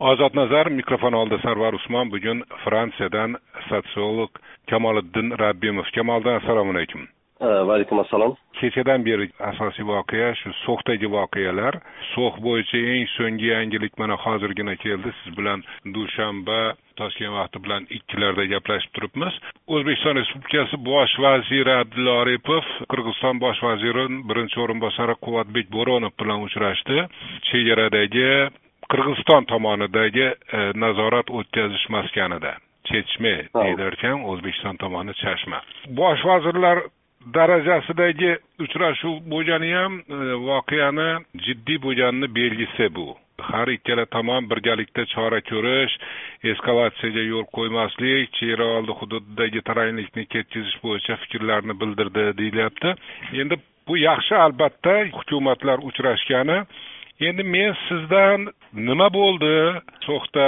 ozod nazar mikrofon oldida sarvar usmon bugun fransiyadan sotsiolog kamoliddin rabbimov. Kamoliddin assalomu alaykum. Va alaykum assalom kechadan beri asosiy voqea shu so'xdagi voqealar. So'x bo'yicha eng so'nggi yangilik mana hozirgina keldi. Siz bilan dushanba toshkent vaqti bilan ikkilarda gaplashib turibmiz. O'zbekiston respublikasi bosh vaziri abdulla aripov qirg'iziston bosh vaziri birinchi o'rinbosari quvvatbek bo'ronov bilan uchrashdi. Chegaradagi qirg'iziston tomonidagi e, nazorat o'tkazish maskanida chechme deyilarkan o'zbekiston tomoni chashma. Bosh vazirlar darajasidagi uchrashuv bo'lgani ham e, voqeani jiddiy bo'lganini belgisi bu. Har ikkala tomon birgalikda chora ko'rish eskalatsiyaga yo'l qo'ymaslik chegara oldi hududidagi taranglikni ketkazish bo'yicha fikrlarni bildirdi deyilyapti. Endi bu yaxshi albatta hukumatlar uchrashgani endi men sizdan nima bo'ldi? So'xda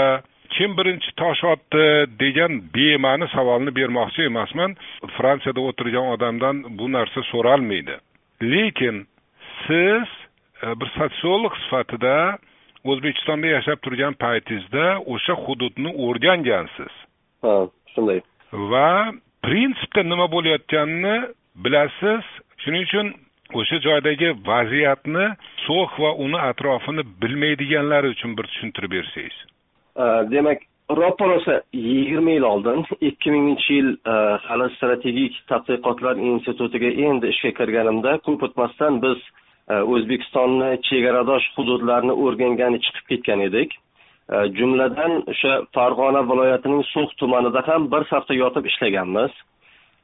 kim birinchi tosh otdi degan bema'ni savolni bermoqchi emasman. Fransiyada o'tirgan odamdan bu narsa so'ralmaydi. Lekin siz e, bir sotsiolog sifatida o'zbekistonda yashab turgan paytingizda o'sha hududni o'rgangansiz. Ha shunday. Va prinsipda nima bo'layotganini bilasiz. Shuning uchun o'sha joydagi vaziyatni so'x va uni atrofini bilmaydiganlar uchun bir tushuntirib bersangiz. Э, demak roppa rosa yigirma yil oldin ikki minginchi yil э, hali strategik tadqiqotlar institutiga endi ishga kirganimda ko'p o'tmasdan biz э, o'zbekistonni chegaradosh hududlarini o'rgangani chiqib ketgan edik. Jumladan o'sha farg'ona viloyatining so'x tumanida ham bir hafta yotib ishlaganmiz.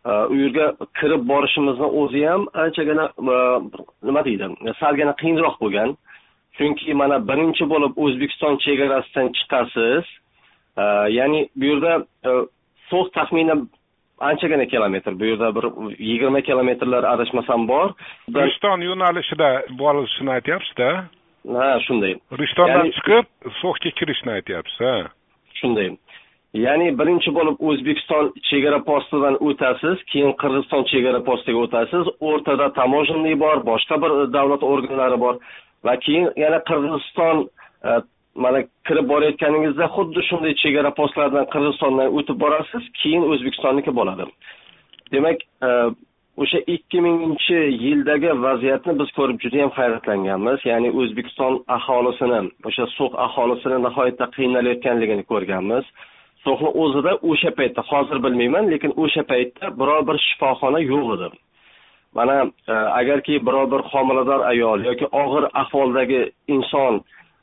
U yerga kirib borishimizni o'zi ham anchagina nima deydi salgina qiyinroq bo'lgan. Chunki mana birinchi bo'lib o'zbekiston chegarasidan chiqasiz. Ya'ni bu yerda so'x taxminan anchagina kilometr bu yerda bir yigirma kilometrlar adashmasam bor. Rishton yo'nalishida borilishini aytyapsizda? Ha shunday. Rishtondan chiqib so'xga kirishni aytyapsiz ha? Shunday ya'ni birinchi bo'lib o'zbekiston chegara postidan o'tasiz keyin qirg'iziston chegara postiga o'tasiz. O'rtada таможенный bor boshqa bir davlat organlari bor va keyin yana qirg'iziston e, mana kirib borayotganingizda xuddi shunday chegara postlaridan qirg'izistondan o'tib borasiz keyin o'zbekistonniki bo'ladi. Demak e, o'sha ikki minginchi yildagi vaziyatni biz ko'rib juda yam hayratlanganmiz. Ya'ni o'zbekiston aholisini o'sha so'q aholisini nihoyatda qiynalayotganligini ko'rganmiz. So'xni o'zida o'sha paytda hozir bilmayman lekin o'sha paytda biror bir shifoxona yo'q edi. Mana e, agarki biror bir homilador ayol yoki og'ir ahvoldagi inson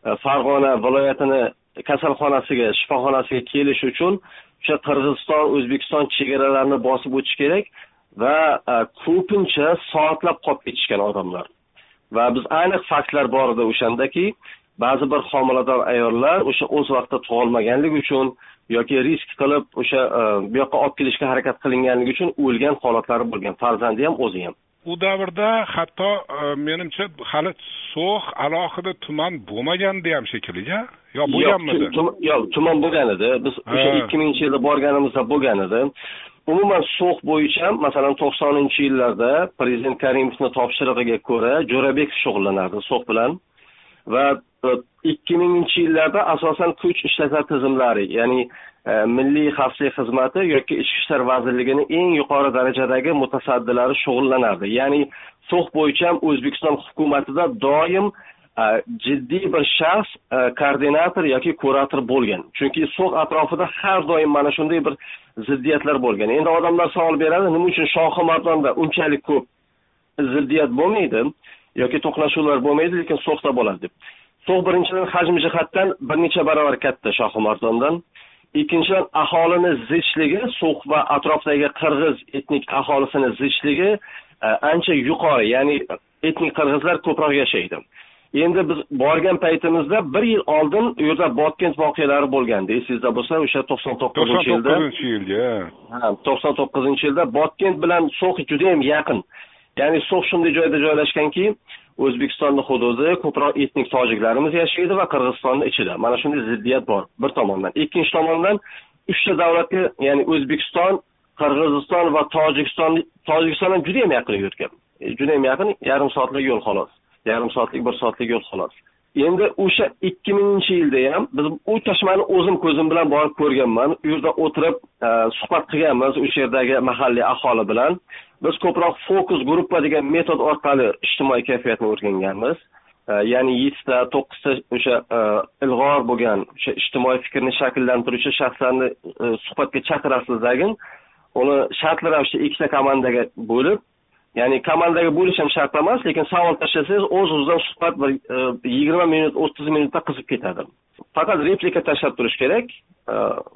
e, farg'ona viloyatini kasalxonasiga shifoxonasiga kelish uchun o'sha qirg'iziston o'zbekiston chegaralarini bosib o'tish kerak va e, ko'pincha soatlab qolib ketishgan odamlar. Va biz aniq faktlar bor edi o'shandaki ba'zi bir homilador ayollar o'sha o'z vaqtida tug'olmaganligi uchun yoki risk qilib o'sha e, bu yoqqa olib kelishga harakat qilinganligi uchun o'lgan holatlari bo'lgan. Farzandi ham o'zi ham. U davrda hatto e, menimcha hali so'x alohida tuman bo'lmagandi ham shekilli yo bo'lganmidi? yo'q tuman bo'lgan edi. Biz o'sha ikki minginchi yilda borganimizda bo'lgan edi. Umuman so'x bo'yicha masalan to'qsoninchi yillarda prezident karimovni topshirig'iga ko'ra jo'rabekov shug'ullanardi so'x bilan. Va ikki minginchi yillarda asosan kuch ishlatma tizimlari ya'ni e, milliy xavfsizlik xizmati yoki ichki ishlar vazirligini eng yuqori darajadagi mutasaddilari shug'ullanardi. Ya'ni so'x bo'yicha ham o'zbekiston hukumatida doim e, jiddiy bir shaxs e, koordinator yoki kurator bo'lgan. Chunki so'x atrofida har doim mana shunday bir ziddiyatlar bo'lgan. Endi odamlar savol beradi nima uchun shohi mardonda unchalik ko'p ziddiyat bo'lmaydi yoki to'qnashuvlar bo'lmaydi lekin so'xda bo'ladi deb. So'x birinchidan hajm jihatdan bir necha barobar katta shohimardondan ikkinchidan aholini zichligi so'x va atrofdagi qirg'iz etnik aholisini zichligi e, ancha yuqori ya'ni etnik qirg'izlar ko'proq yashaydi. Endi biz borgan paytimizda bir yil oldin u yerda botkent voqealari bo'lgandi esingizda bo'lsa o'sha to'qson to'qqizinchi yilda. To'qson to'qqizinchi yilga ha to'qson to'qqizinchi yilda botkent bilan so'x judayam yaqin. Ya'ni so'x shunday joyda joylashganki o'zbekistonni hududi ko'proq etnik tojiklarimiz yashaydi va qirg'izistonni ichida. Mana shunday ziddiyat bor. Bir tomondan. Ikkinchi tomondan uchta davlatga ya'ni o'zbekiston qirg'iziston va tojikiston tojikiston ham juda yam yaqin yurgan. E, juda yam yaqin yarim soatlik yo'l xolos. Yarim soatlik bir soatlik yo'l xolos. Endi o'sha ikki minginchi yilda ham biz u chashmani o'zim ko'zim bilan borib ko'rganman. U yerda o'tirib e, suhbat qilganmiz o'sha yerdagi mahalliy aholi bilan. Biz ko'proq fokus gruppa degan metod orqali ijtimoiy kayfiyatni o'rganganmiz. E, ya'ni yettita to'qqizta o'sha e, ilg'or bo'lgan o'sha ijtimoiy fikrni shakllantiruvchi shaxslarni suhbatga chaqirasizlar uni shartli ravishda ikkita komandaga bo'lib ya'ni komandaga bo'lish ham shart emas lekin savol tashlasangiz o'z o'zidan suhbat bir e, yigirma minut o'ttiz minutda qizib ketadi. Faqat replika tashlab turish kerak. E,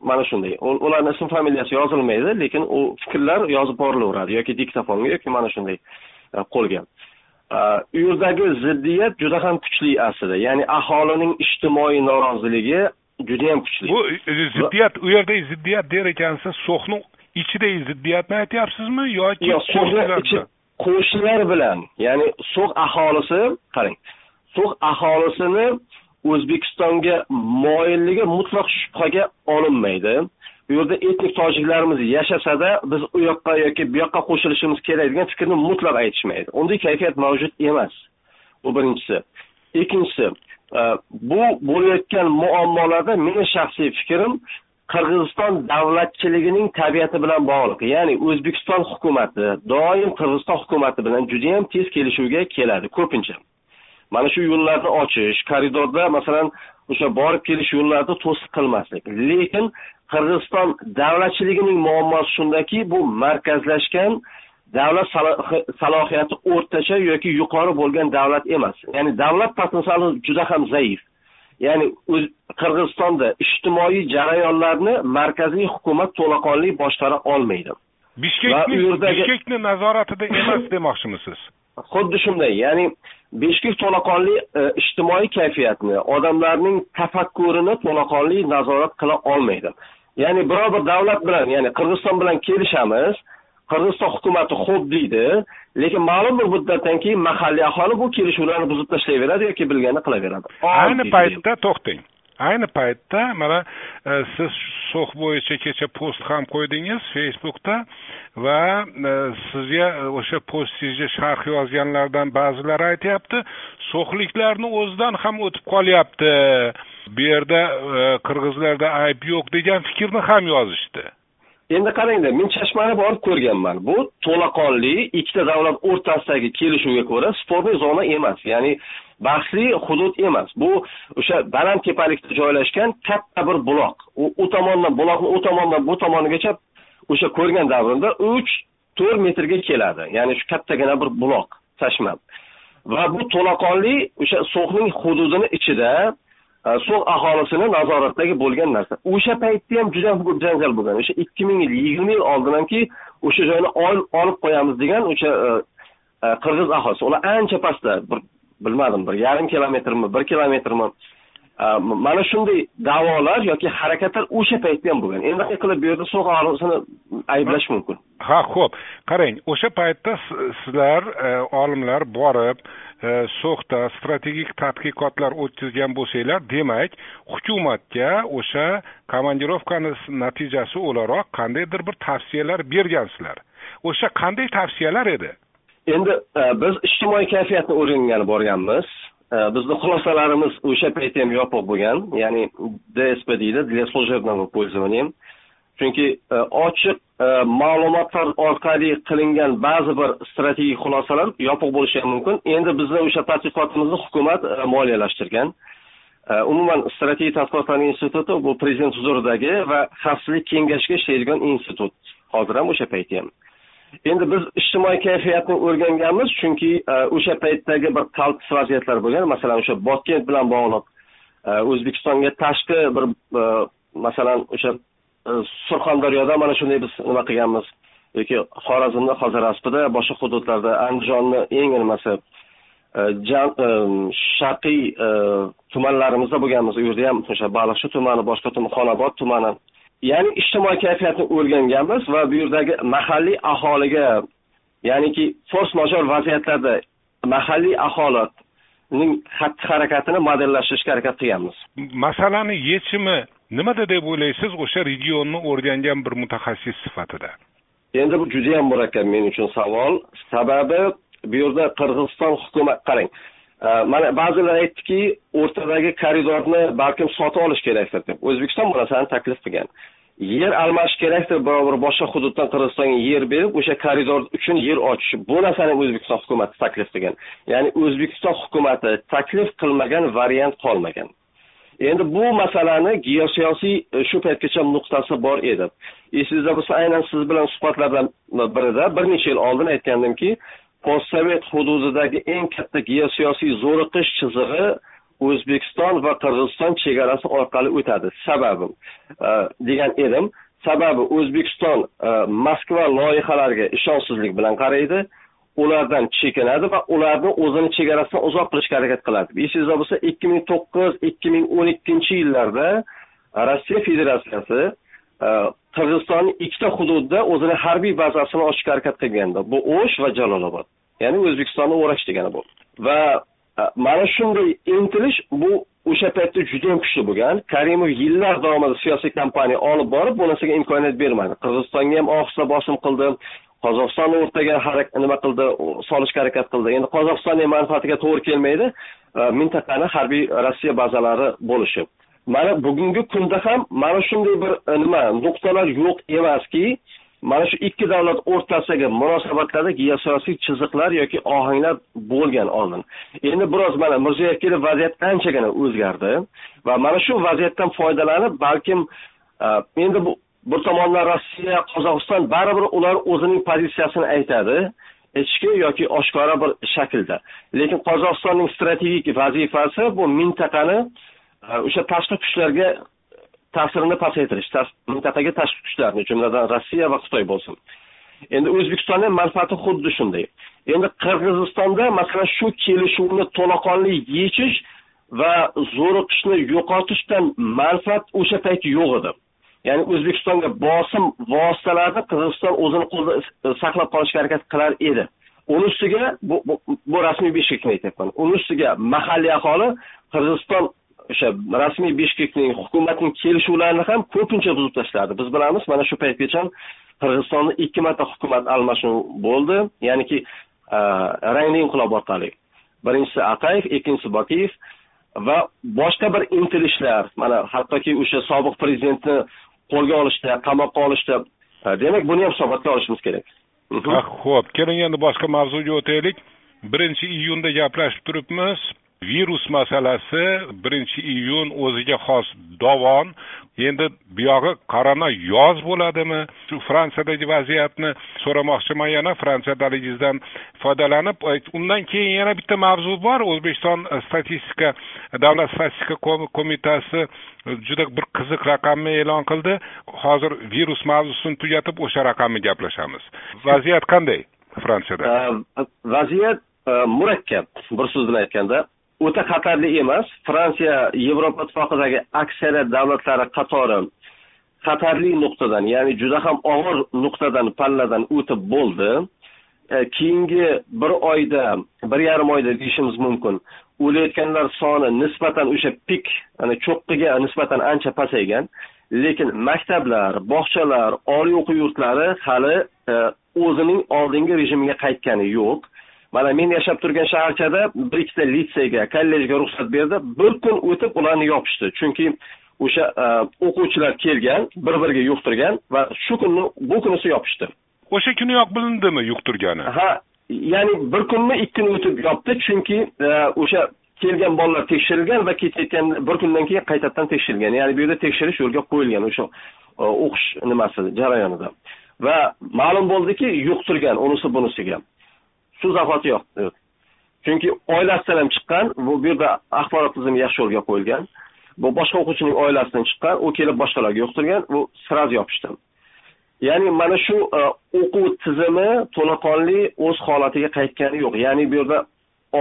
mana shunday. Ularni ism familiyasi yozilmaydi lekin u fikrlar yozib borilaveradi yoki diktofonga yoki mana shunday e, qo'lga. U yerdagi ziddiyat juda ham kuchli aslida. Ya'ni aholining ijtimoiy noroziligi judayam kuchli. Bu ziddiyat u yerda ziddiyat der ekansiz so'xni ichidagi ziddiyatni aytyapsizmi yoki yo'q qo'shnilar bilan ya'ni so'g' aholisi qarang so'g' aholisini o'zbekistonga moyilligi mutlaq shubhaga olinmaydi. U yerda etnik tojiklarimiz yashasada biz u yoqqa yoki bu yoqqa qo'shilishimiz kerak degan fikrni mutlaq aytishmaydi. Unday kayfiyat mavjud emas. Bu birinchisi. Ikkinchisi e, bu bo'layotgan muammolarda meni shaxsiy fikrim qirg'iziston davlatchiligining tabiati bilan bog'liq. Ya'ni o'zbekiston hukumati doim qirg'iziston hukumati bilan judayam tez kelishuvga keladi ko'pincha. Mana shu yo'llarni ochish koridorda masalan o'sha borib kelish yo'llarini to'siq qilmaslik. Lekin qirg'iziston davlatchiligining muammosi shundaki bu markazlashgan davlat salohiyati o'rtacha yoki yuqori bo'lgan davlat emas. Ya'ni davlat potensiali juda ham zaif. Ya'ni qirg'izistonda ijtimoiy jarayonlarni markaziy hukumat to'laqonli boshqara olmaydi. Bishkekni bishkekni nazoratida emas demoqchimisiz? Xuddi shunday ya'ni beshkek to'laqonli e, ijtimoiy kayfiyatni odamlarning tafakkurini to'laqonli nazorat qila olmaydi. Ya'ni biror bir davlat bilan ya'ni qirg'iziston bilan kelishamiz qirg'iziston hukumati xo'p deydi lekin ma'lum bir muddatdan keyin mahalliy aholi bu kelishuvlarni buzib tashlayveradi yoki bilganini qilaveradi. Ayni paytda to'xtang ayni paytda mana e, siz so'x bo'yicha kecha post ham qo'ydingiz facebookda va e, sizga o'sha postingizga sharh yozganlardan ba'zilari aytyapti so'xliklarni o'zidan ham o'tib qolyapti. Bu yerda e, qirg'izlarda ayb yo'q degan fikrni ham yozishdi endi qarangda men chashmani borib ko'rganman. Bu to'laqonli ikkita davlat o'rtasidagi kelishuvga ko'ra sportniy zona emas ya'ni bahsli hudud emas. Bu o'sha baland tepalikda joylashgan katta bir buloq. U u tomondan buloqni u tomondan bu tomonigacha o'sha ko'rgan davrimda uch to'rt metrga keladi. Ya'ni shu kattagina bir buloq chashma. Va bu to'laqonli o'sha so'xning hududini ichida Э, so'ng aholisini nazoratdagi bo'lgan narsa. O'sha paytda ham juda ko'p janjal bo'lgan. O'sha ikki ming yil yigirma yil oldinhamki o'sha joyni olib qo'yamiz degan o'sha e, e, qirg'iz aholisi ular ancha pastda bir bilmadim bir yarim kilometrmi bir kilometrmi e, mana shunday da'volar yoki harakatlar o'sha paytda ham bo'lgan. Endi qilib bu yerda so'q aholisini ayblash mumkin. Ha ho'p qarang o'sha paytda sizlar olimlar borib Э, so'xda strategik tadqiqotlar o'tkazgan bo'lsanglar demak hukumatga o'sha komandirovkani natijasi o'laroq qandaydir bir tavsiyalar bergansizlar. O'sha qanday tavsiyalar edi? Endi e, biz ijtimoiy kayfiyatni o'rgangani borganmiz. E, bizni xulosalarimiz o'sha paytda ham yopiq bo'lgan ya'ni dsp deydi для служебного пользования. Chunki e, ochiq e, ma'lumotlar orqali qilingan ba'zi bir strategik xulosalar yopiq bo'lishi ham mumkin. Endi bizni o'sha tadqiqotimizni hukumat e, moliyalashtirgan. Umuman strategik tadqiqotlar instituti bu prezident huzuridagi va xavfsizlik kengashiga ishlaydigan institut. Hozir ham o'sha paytda ham. Endi biz ijtimoiy kayfiyatni o'rganganmiz chunki o'sha paytdagi bir qaltis vaziyatlar bo'lgan. Masalan o'sha botkent bilan bog'liq o'zbekistonga tashqi bir masalan o'sha Э, surxondaryoda mana shunday biz nima qilganmiz? Yoki xorazmni xo'jaraspida boshqa hududlarda andijonni eng nimasi? Э, э, Sharqiy tumanlarimizda bo'lganmiz. U yerda ham o'sha baliqchi tumani boshqa tuman xonobod tumani. Ya'ni ijtimoiy kayfiyatni o'rganganmiz va bu yerdagi mahalliy aholiga ya'niki fors major vaziyatlarda mahalliy aholining xatti harakatini modellashtirishga harakat qilganmiz. Masalani yechimi nimada deb o'ylaysiz? O'sha regionni o'rgangan bir mutaxassis sifatida. Endi bu judayam murakkab men uchun savol. Sababi bu yerda qirg'iziston hukumat qarang e, mana ba'zilar aytdiki o'rtadagi koridorni balkim sotib olish kerakdir deb. O'zbekiston bu narsani taklif qilgan. Yer almashish kerakdir biror bir boshqa hududdan qirg'izistonga yer berib o'sha koridor uchun yer ochish. Bu narsani o'zbekiston hukumati taklif qilgan. Ya'ni o'zbekiston hukumati taklif qilmagan variant qolmagan. Endi bu masalani geosiyosiy e, shu paytgacha nuqtasi bor edi. Esingizda bo'lsa aynan siz bilan suhbatlardan birida bir necha yil oldin aytgandimki postsovet hududidagi eng katta geosiyosiy zo'riqish chizig'i o'zbekiston va qirg'iziston chegarasi orqali o'tadi. Sababi e, degan edim. Sababi o'zbekiston e, moskva loyihalariga ishonchsizlik bilan qaraydi. Ulardan chekinadi va ularni o'zini chegarasidan uzoq qilishga harakat qiladi. Esingizda bo'lsa ikki ming to'qqiz ikki ming o'n ikkinchi yillarda rossiya federatsiyasi e, qirg'izistonning ikkita hududida o'zini harbiy bazasini ochishga harakat qilgandi bu o'sh va jalolobod ya'ni o'zbekistonni o'rash degani bu. Va e, mana shunday intilish bu o'sha paytda juda yam kuchli bo'lgan. Karimov yillar davomida siyosiy kampaniya olib borib bu narsaga imkoniyat bermadi. Qirg'izistonga ham ohista bosim qildi. Qozog'istonni o'rtaga nima qildi? Solishga harakat qildi. Endi qozog'istonning manfaatiga to'g'ri kelmaydi. E, mintaqani harbiy rossiya bazalari bo'lishi. Mana bugungi kunda ham mana shunday bir e, nima nuqtalar yo'q emaski. Mana shu ikki davlat o'rtasidagi munosabatlarda geosiyosiy chiziqlar yoki ohanglar bo'lgan oldin. Endi biroz mana mirziyoyev kelib vaziyat anchagina o'zgardi va mana shu vaziyatdan foydalanib balkim e, endi bu bir tomondan rossiya qozog'iston baribir ular o'zining pozitsiyasini aytadi ichki yoki oshkora bir shaklda. Lekin qozog'istonning strategik vazifasi bu mintaqani e, o'sha tashqi kuchlarga ta'sirini pasaytirish mintaqaga tashqi kuchlarni jumladan rossiya va xitoy bo'lsin. Endi o'zbekistonni manfaati xuddi shunday. Endi qirg'izistonda masalan shu kelishuvni to'laqonli yechish va zo'riqishni yo'qotishdan manfaat o'sha payt yo'q edi. Ya'ni o'zbekistonga bosim vositalarni qirg'iziston o'zini qo'lida saqlab qolishga harakat qilar edi. Uni ustiga bu, bu, bu rasmiy beshkekni aytyapman. Uni ustiga mahalliy aholi qirg'iziston o'sha rasmiy bishkekning hukumatning kelishuvlarini ham ko'pincha buzib tashladi. Biz bilamiz mana shu paytgacha qirg'izistonda ikki marta hukumat almashuv bo'ldi. Ya'niki e, rangli inqilob orqali. Birinchisi atayev ikkinchisi bokiyev va boshqa bir intilishlar mana hattoki o'sha sobiq prezidentni qo'lga olishda qamoqqa olishda e, demak buni ham hisobotga olishimiz kerak. Ho'p keling endi boshqa mavzuga o'taylik. Birinchi iyunda gaplashib turibmiz. Virus masalasi birinchi iyun o'ziga xos dovon. Endi buyog'i korona yoz bo'ladimi? Shu fransiyadagi vaziyatni so'ramoqchiman. Yana fransiyadaligingizdan foydalanib e, undan keyin yana bitta mavzu bor. O'zbekiston statistika davlat statistika qo'mitasi juda bir qiziq raqamni e'lon qildi. Hozir virus mavzusini tugatib o'sha raqamni gaplashamiz. Vaziyat qanday fransiyada? E, vaziyat e, murakkab. Bir so'z bilan aytganda o'ta xatarli emas. Fransiya yevropa ittifoqidagi aksariyat davlatlari qatori xatarli nuqtadan ya'ni juda ham og'ir nuqtadan palladan o'tib bo'ldi. E, keyingi bir oyda bir yarim oyda deyishimiz mumkin o'layotganlar soni nisbatan o'sha pik ya'ni cho'qqiga nisbatan ancha pasaygan. Lekin maktablar bog'chalar oliy o'quv yurtlari hali e, o'zining oldingi rejimiga qaytgani yo'q. Mana men yashab turgan shaharchada bir ikkita litseyga kollejga ruxsat berdi. Bir kun o'tib ularni yopishdi. Chunki o'sha e, o'quvchilar kelgan bir biriga yuqtirgan va shu kunni bu kunisi yopishdi. O'sha kuniyoq bilindimi yuqtirgani? Ha ya'ni bir kunmi ikki kun o'tib yopdi. Chunki e, o'sha kelgan bolalar tekshirilgan va ketayotgan bir kundan keyin qaytadan tekshirilgan. Ya'ni bu yerda tekshirish yo'lga qo'yilgan o'sha e, o'qish nimasi jarayonida. Va ma'lum bo'ldiki yuqtirgan unisi bunisiga suv zahoti yo'q. Chunki oilasidan ham chiqqan bu yerda axborot tizimi yaxshi yo'lga qo'yilgan. Bu boshqa o'quvchining oilasidan chiqqan u kelib boshqalarga yuqtirgan bu сразу yopishdi. Ya'ni mana shu e, o'quv tizimi to'laqonli o'z holatiga qaytgani yo'q. Ya'ni bu yerda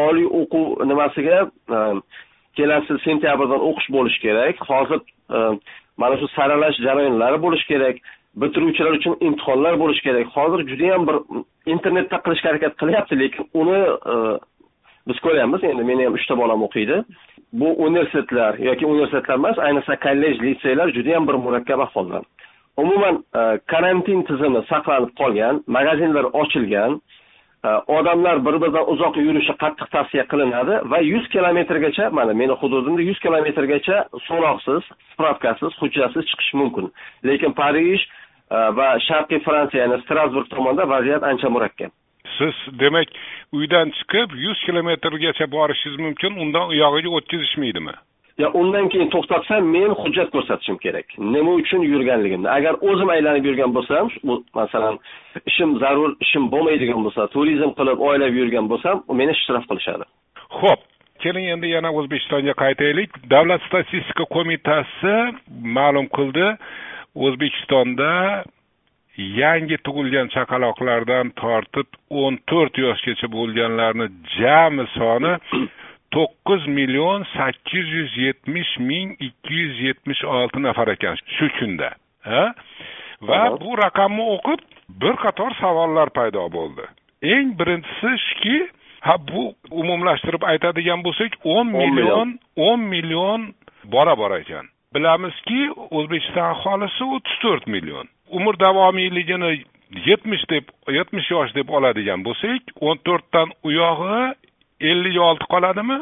oliy o'quv nimasiga e, kelasi sentyabrdan o'qish bo'lishi kerak. Hozir e, mana shu saralash jarayonlari bo'lishi kerak. Bitiruvchilar uchun imtihonlar bo'lishi kerak. Hozir judayam bir internetda qilishga harakat qilyapti lekin uni e, biz ko'ryapmiz. Endi meni ham uchta bolam o'qiydi. Bu universitetlar yoki universitetlar emas ayniqsa kollej litseylar judayam bir murakkab ahvolda umuman e, karantin tizimi saqlanib qolgan magazinlar ochilgan e, odamlar bir biridan uzoq yurishi qattiq tavsiya qilinadi va yuz kilometrgacha mana meni hududimda yuz kilometrgacha so'roqsiz spravkasiz hujjatsiz chiqish mumkin. Lekin parij va sharqiy fransiya ya'ni strasburg tomonda vaziyat ancha murakkab. Siz demak uydan chiqib yuz kilometrgacha borishingiz mumkin undan u yog'iga o'tkazishmaydimi yo undan keyin to'xtatsam men hujjat ko'rsatishim kerak. Nima uchun yurganligimni. Agar o'zim aylanib yurgan bo'lsam masalan ishim zarur ishim bo'lmaydigan bo'lsa turizm qilib oylab yurgan bo'lsam meni shtraf qilishadi. Ho'p keling endi yana o'zbekistonga qaytaylik. Davlat statistika qo'mitasi ma'lum qildi o'zbekistonda yangi tug'ilgan chaqaloqlardan tortib o'n to'rt yoshgacha bo'lganlarni jami soni to'qqiz million sakkiz yuz yetmish ming ikki yuz yetmish olti nafar ekan shu kunda va bu raqamni o'qib bir qator savollar paydo bo'ldi. Eng birinchisi shuki ha bu umumlashtirib aytadigan bo'lsak o'n million. o'n million bola bor ekan bilamizki o'zbekiston aholisi o'ttiz to'rt million. Umr davomiyligini yetmish deb yetmish yosh deb oladigan bo'lsak o'n to'rtdan u yog'i ellik olti qoladimi?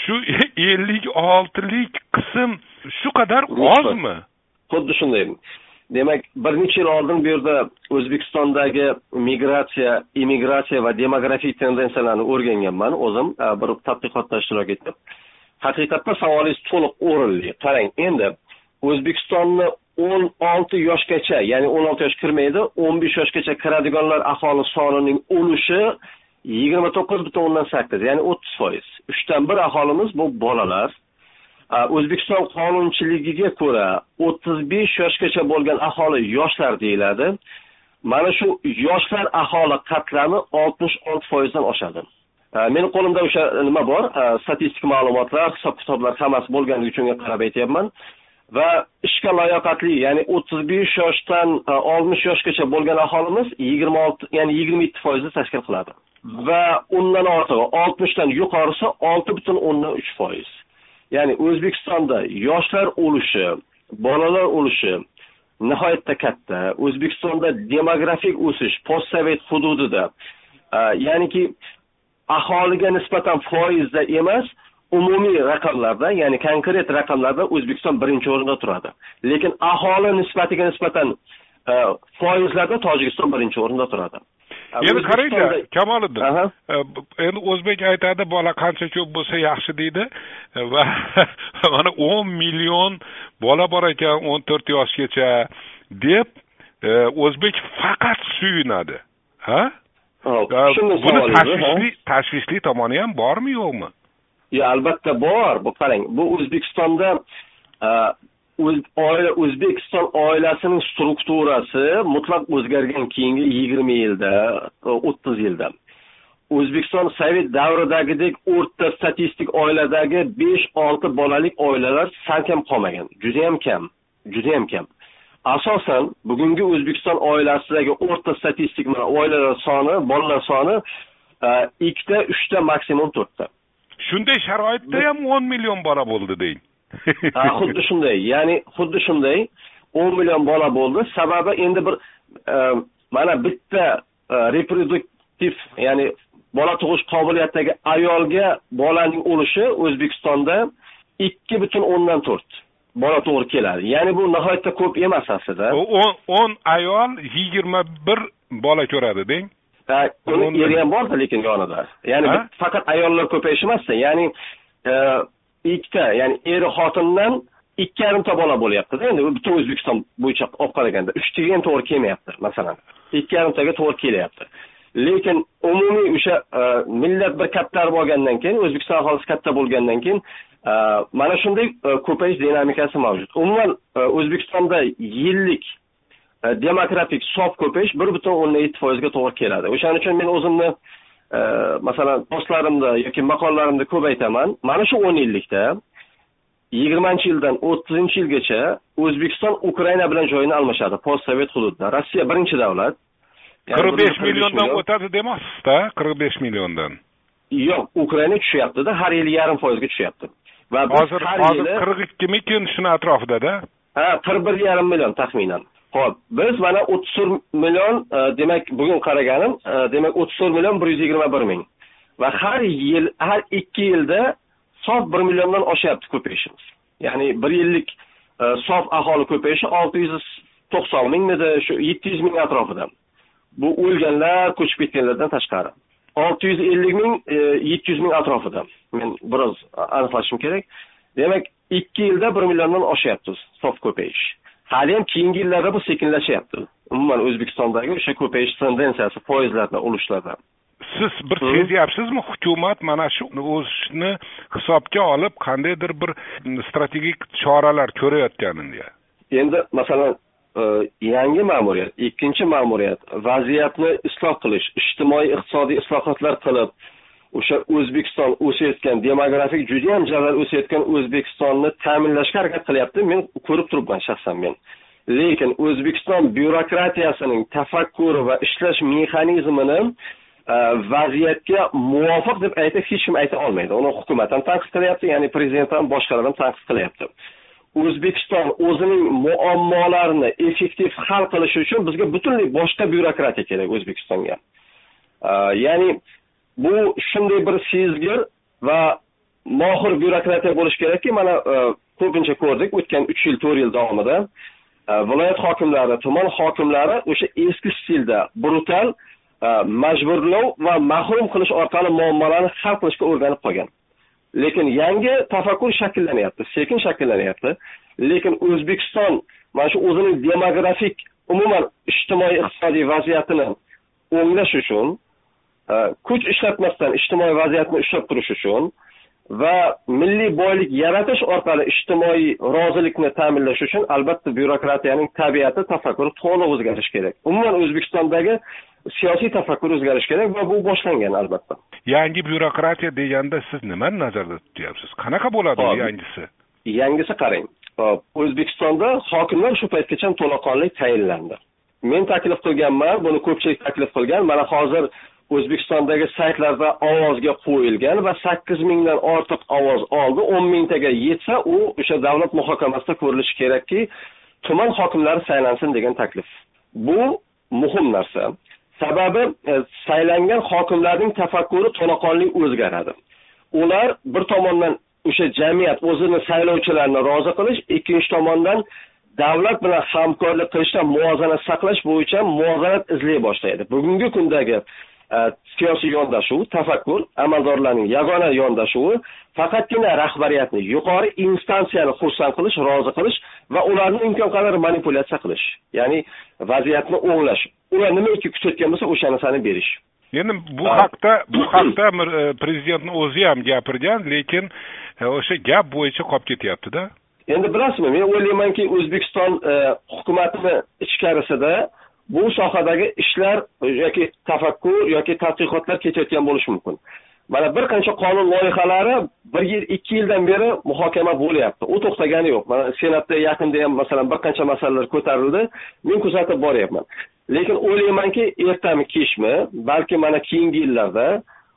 Shu ellik oltilik qism shu qadar ozmi? Xuddi shunday. Demak bir necha yil oldin bu yerda o'zbekistondagi migratsiya immigratsiya va demografik tendensiyalarni o'rganganman. O'zim bir tadqiqotda ishtirok etib haqiqatda savolingiz to'liq o'rinli qarang endi o'zbekistonni o'n olti yoshgacha ya'ni o'n olti yosh kirmaydi o'n besh yoshgacha kiradiganlar aholi sonining ulushi yigirma to'qqiz butun o'ndan sakkiz ya'ni o'ttiz foiz. Uchdan bir aholimiz bu bolalar. O'zbekiston qonunchiligiga ko'ra o'ttiz besh yoshgacha bo'lgan aholi yoshlar deyiladi. Mana shu yoshlar aholi qatlami oltmish olti foizdan oshadi. Э, meni qo'limda o'sha nima bor? Э, Statistik ma'lumotlar hisob kitoblar hammasi bo'lganligi uchun qarab aytyapman. Va ishga layoqatli ya'ni o'ttiz besh yoshdan e, oltmish yoshgacha bo'lgan aholimiz yigirma olti ya'ni yigirma yetti foizni tashkil qiladi. Va undan ortig'i oltmishdan yuqorisi olti butun o'ndan uch foiz. Ya'ni o'zbekistonda yoshlar ulushi bolalar ulushi nihoyatda katta. O'zbekistonda demografik o'sish postsovet hududida e, ya'niki aholiga nisbatan foizda emas umumiy raqamlarda ya'ni konkret raqamlarda o'zbekiston birinchi o'rinda turadi. Lekin aholi nisbatiga nisbatan foizlarda tojikiston birinchi o'rinda turadi. Endi qarangda kamoliddin. Endi o'zbek aytadi bola qancha ko'p bo'lsa yaxshi deydi. Va mana o'n million bola bor ekan o'n to'rt yoshgacha deb e, o'zbek faqat suyunadi. Ha buni tashvishli tashvishli tomoni ham bormi yo'qmi? Yo albatta bor. Bu qarang bu o'zbekistonda oila o'zbekiston oilasining strukturasi mutlaq o'zgargan keyingi yigirma yilda o'ttiz yilda. O'zbekiston sovet davridagidek o'rta statistik oiladagi besh olti bolalik oilalar salkam qolmagan. Judayam kam judayam kam asosan bugungi o'zbekiston oilasidagi o'rta statistik oilalar soni bolalar soni e, ikkita uchta maksimum to'rtta. Shunday sharoitda ham o'n million bola bo'ldi deng xuddi shunday. Ya'ni xuddi shunday o'n million bola bo'ldi. Sababi endi bir e, mana bitta e, reproduktiv ya'ni bola tug'ish qobiliyatidagi ayolga bolaning ulushi o'zbekistonda ikki butun o'ndan to'rt bola to'g'ri keladi. Ya'ni bu nihoyatda ko'p emas aslida. O'n ayol yigirma bir bola ko'radi deng? Uni eri ham borda lekin yonida. Ya'ni faqat ayollar ko'payishi emasda. Ya'ni e, ikkita ya'ni eri xotindan ikki yarimta bola bo'lyaptida endi butun o'zbekiston bo'yicha olib qaraganda. Uchtaga ham to'g'ri kelmayapti masalan. Ikki yarimtaga to'g'ri kelyapti. Lekin umumiy o'sha e, millat bir kattarib olgandan keyin o'zbekiston aholisi katta bo'lgandan keyin mana shunday e, ko'payish dinamikasi mavjud. Umuman o'zbekistonda yillik demografik sof ko'payish bir butun o'ndan yetti foizga to'g'ri keladi. O'shaning uchun men o'zimni masalan postlarimda yoki maqolalarimda ko'p aytaman mana shu o'n yillikda yigirmanchi yildan o'ttizinchi yilgacha o'zbekiston ukraina bilan joyini almashadi. Post sovet hududida. Rossiya birinchi davlat. Qirq besh milliondan o'tadi demoqchisizda qirq besh milliondan. Yo'q ukraina tushyaptida har yili yarim foizga tushyapti va hozir hozir qirq ikkimikin shuni atrofidada. Ha qirq bir yarim million taxminan. Ho'p biz mana o'ttiz to'rt million e, demak bugun qaraganim e, demak o'ttiz to'rt million bir yuz yigirma bir ming. Va har yil har ikki yilda sof bir milliondan oshyapti ko'payishimiz. Ya'ni bir yillik e, sof aholi ko'payishi olti yuz to'qson mingmidi shu yetti yuz ming atrofida. Bu o'lganlar ko'chib ketganlardan tashqari. Olti yuz ellik ming yetti yuz ming atrofida men biroz aniqlashim kerak. Demak ikki yilda bir milliondan oshyapti sof ko'payish haliyam keyingi yillarda bu sekinlashyapti umuman o'zbekistondagi o'sha ko'payish tendensiyasi foizlarda ulushlarda siz bir sezyapsizmi hukumat mana shu o'sishni hisobga olib qandaydir bir strategik choralar ko'rayotganini endi masalan e, yangi ma'muriyat ikkinchi ma'muriyat vaziyatni isloh qilish ijtimoiy iqtisodiy islohotlar qilib o'sha o'zbekiston o'sayotgan demografik judayam jadal o'sayotgan o'zbekistonni ta'minlashga harakat qilyapti. Men ko'rib turibman shaxsan men. Lekin o'zbekiston byurokratiyasining tafakkuri va ishlash mexanizmini e, vaziyatga muvofiq deb aytib hech kim ayta olmaydi. Uni hukumat ham tanqid qilyapti ya'ni prezident ham boshqalar ham tanqid qilyapti. O'zbekiston o'zining muammolarini effektiv hal qilish uchun bizga butunlay boshqa byurokratiya kerak o'zbekistonga. E, ya'ni bu shunday bir sezgir va mohir byurokratiya bo'lishi kerakki mana e, ko'pincha ko'rdik o'tgan uch yil to'rt yil davomida e, viloyat hokimlari tuman hokimlari o'sha eski stilda brutal e, majburlov va mahrum qilish orqali muammolarni hal qilishga o'rganib qolgan. Lekin yangi tafakkur shakllanyapti sekin shakllanyapti lekin o'zbekiston mana shu o'zining demografik umuman ijtimoiy iqtisodiy vaziyatini o'nglash uchun kuch ishlatmasdan ijtimoiy vaziyatni ushlab turish uchun va milliy boylik yaratish orqali ijtimoiy rozilikni ta'minlash uchun albatta byurokratiyaning tabiati tafakkuri to'liq o'zgarishi kerak. Umuman o'zbekistondagi siyosiy tafakkur o'zgarishi kerak va bu boshlangan albatta. Yangi byurokratiya deganda siz nimani nazarda tutyapsiz? Qanaqa bo'ladi yangisi? Yangisi qarang. Hop. O'zbekistonda hokimlar shu paytgacha to'laqonli tayinlandi. Men taklif qilganman buni ko'pchilik taklif qilgan. Mana hozir o'zbekistondagi saytlarda ovozga qo'yilgan va sakkiz mingdan ortiq ovoz oldi o'n mingtaga yetsa u o'sha davlat muhokamasida ko'rilishi kerakki tuman hokimlari saylansin degan taklif. Bu muhim narsa. Sababi e, saylangan hokimlarning tafakkuri to'laqonli o'zgaradi. Ular bir tomondan o'sha jamiyat o'zini saylovchilarini rozi qilish ikkinchi tomondan davlat bilan hamkorlik qilishda muvozanat saqlash bo'yicha muvozanat izlay boshlaydi. Bugungi kundagi siyosiy yondashuv tafakkur amaldorlarning yagona yondashuvi faqatgina rahbariyatni yuqori instansiyani xursand qilish rozi qilish va ularni imkon qadar manipulyatsiya qilish ya'ni vaziyatni o'nglash. Ular nimaiki kutayotgan bo'lsa o'sha narsani berish. Endi bu haqda bu haqda e, prezidentni o'zi ham gapirgan lekin e, o'sha gap bo'yicha qolib ketyaptida. Endi bilasizmi men o'ylaymanki o'zbekiston e, hukumatini ichkarisida bu sohadagi ishlar yoki tafakkur yoki tadqiqotlar ketayotgan bo'lishi mumkin. Mana bir qancha qonun loyihalari bir yil ikki yildan beri muhokama bo'lyapti. U to'xtagani yo'q. Mana senatda yaqinda ham masalan bir qancha masalalar ko'tarildi. Men kuzatib boryapman. Lekin o'ylaymanki ertami kechmi balki mana keyingi yillarda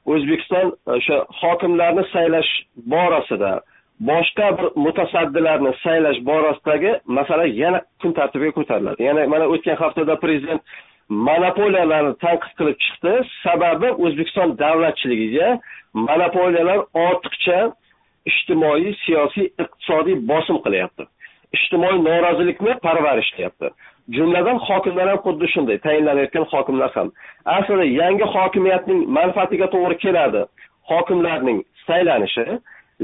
o'zbekiston o'sha hokimlarni saylash borasida boshqa bir mutasaddilarni saylash borasidagi masala yana kun tartibiga ko'tariladi. Ya'ni mana o'tgan haftada prezident monopoliyalarni tanqid qilib chiqdi. Sababi o'zbekiston davlatchiligiga monopoliyalar ortiqcha ijtimoiy siyosiy iqtisodiy bosim qilyapti. Ijtimoiy norozilikni parvarishlayapti jumladan hokimlar ham xuddi shunday tayinlanayotgan hokimlar ham. Aslida yangi hokimiyatning manfaatiga to'g'ri keladi. Hokimlarning saylanishi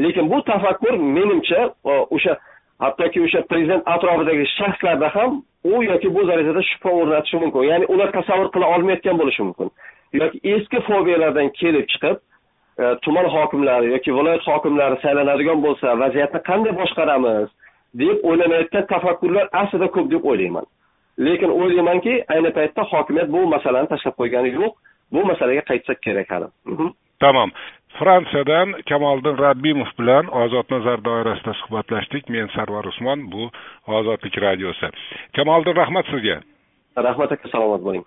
lekin bu tafakkur menimcha o'sha hattoki o'sha prezident atrofidagi shaxslarda ham u yoki bu darajada shubha o'rnatishi mumkin. Ya'ni ular tasavvur qila olmayotgan bo'lishi mumkin. Yoki eski fobiyalardan kelib chiqib e, tuman hokimlari yoki viloyat hokimlari saylanadigan bo'lsa vaziyatni qanday boshqaramiz deb o'ylanayotgan tafakkurlar aslida ko'p deb o'ylayman. Lekin o'ylaymanki ayni paytda hokimiyat bu masalani tashlab qo'ygani yo'q bu masalaga qaytsak kerak hali. Mhm. Tamom fransiyadan kamoliddin rabbimov bilan ozod nazar doirasida suhbatlashdik. Men sarvar usmon bu ozodlik radiosi. Kamoliddin rahmat sizga. Rahmat aka salomat bo'ling.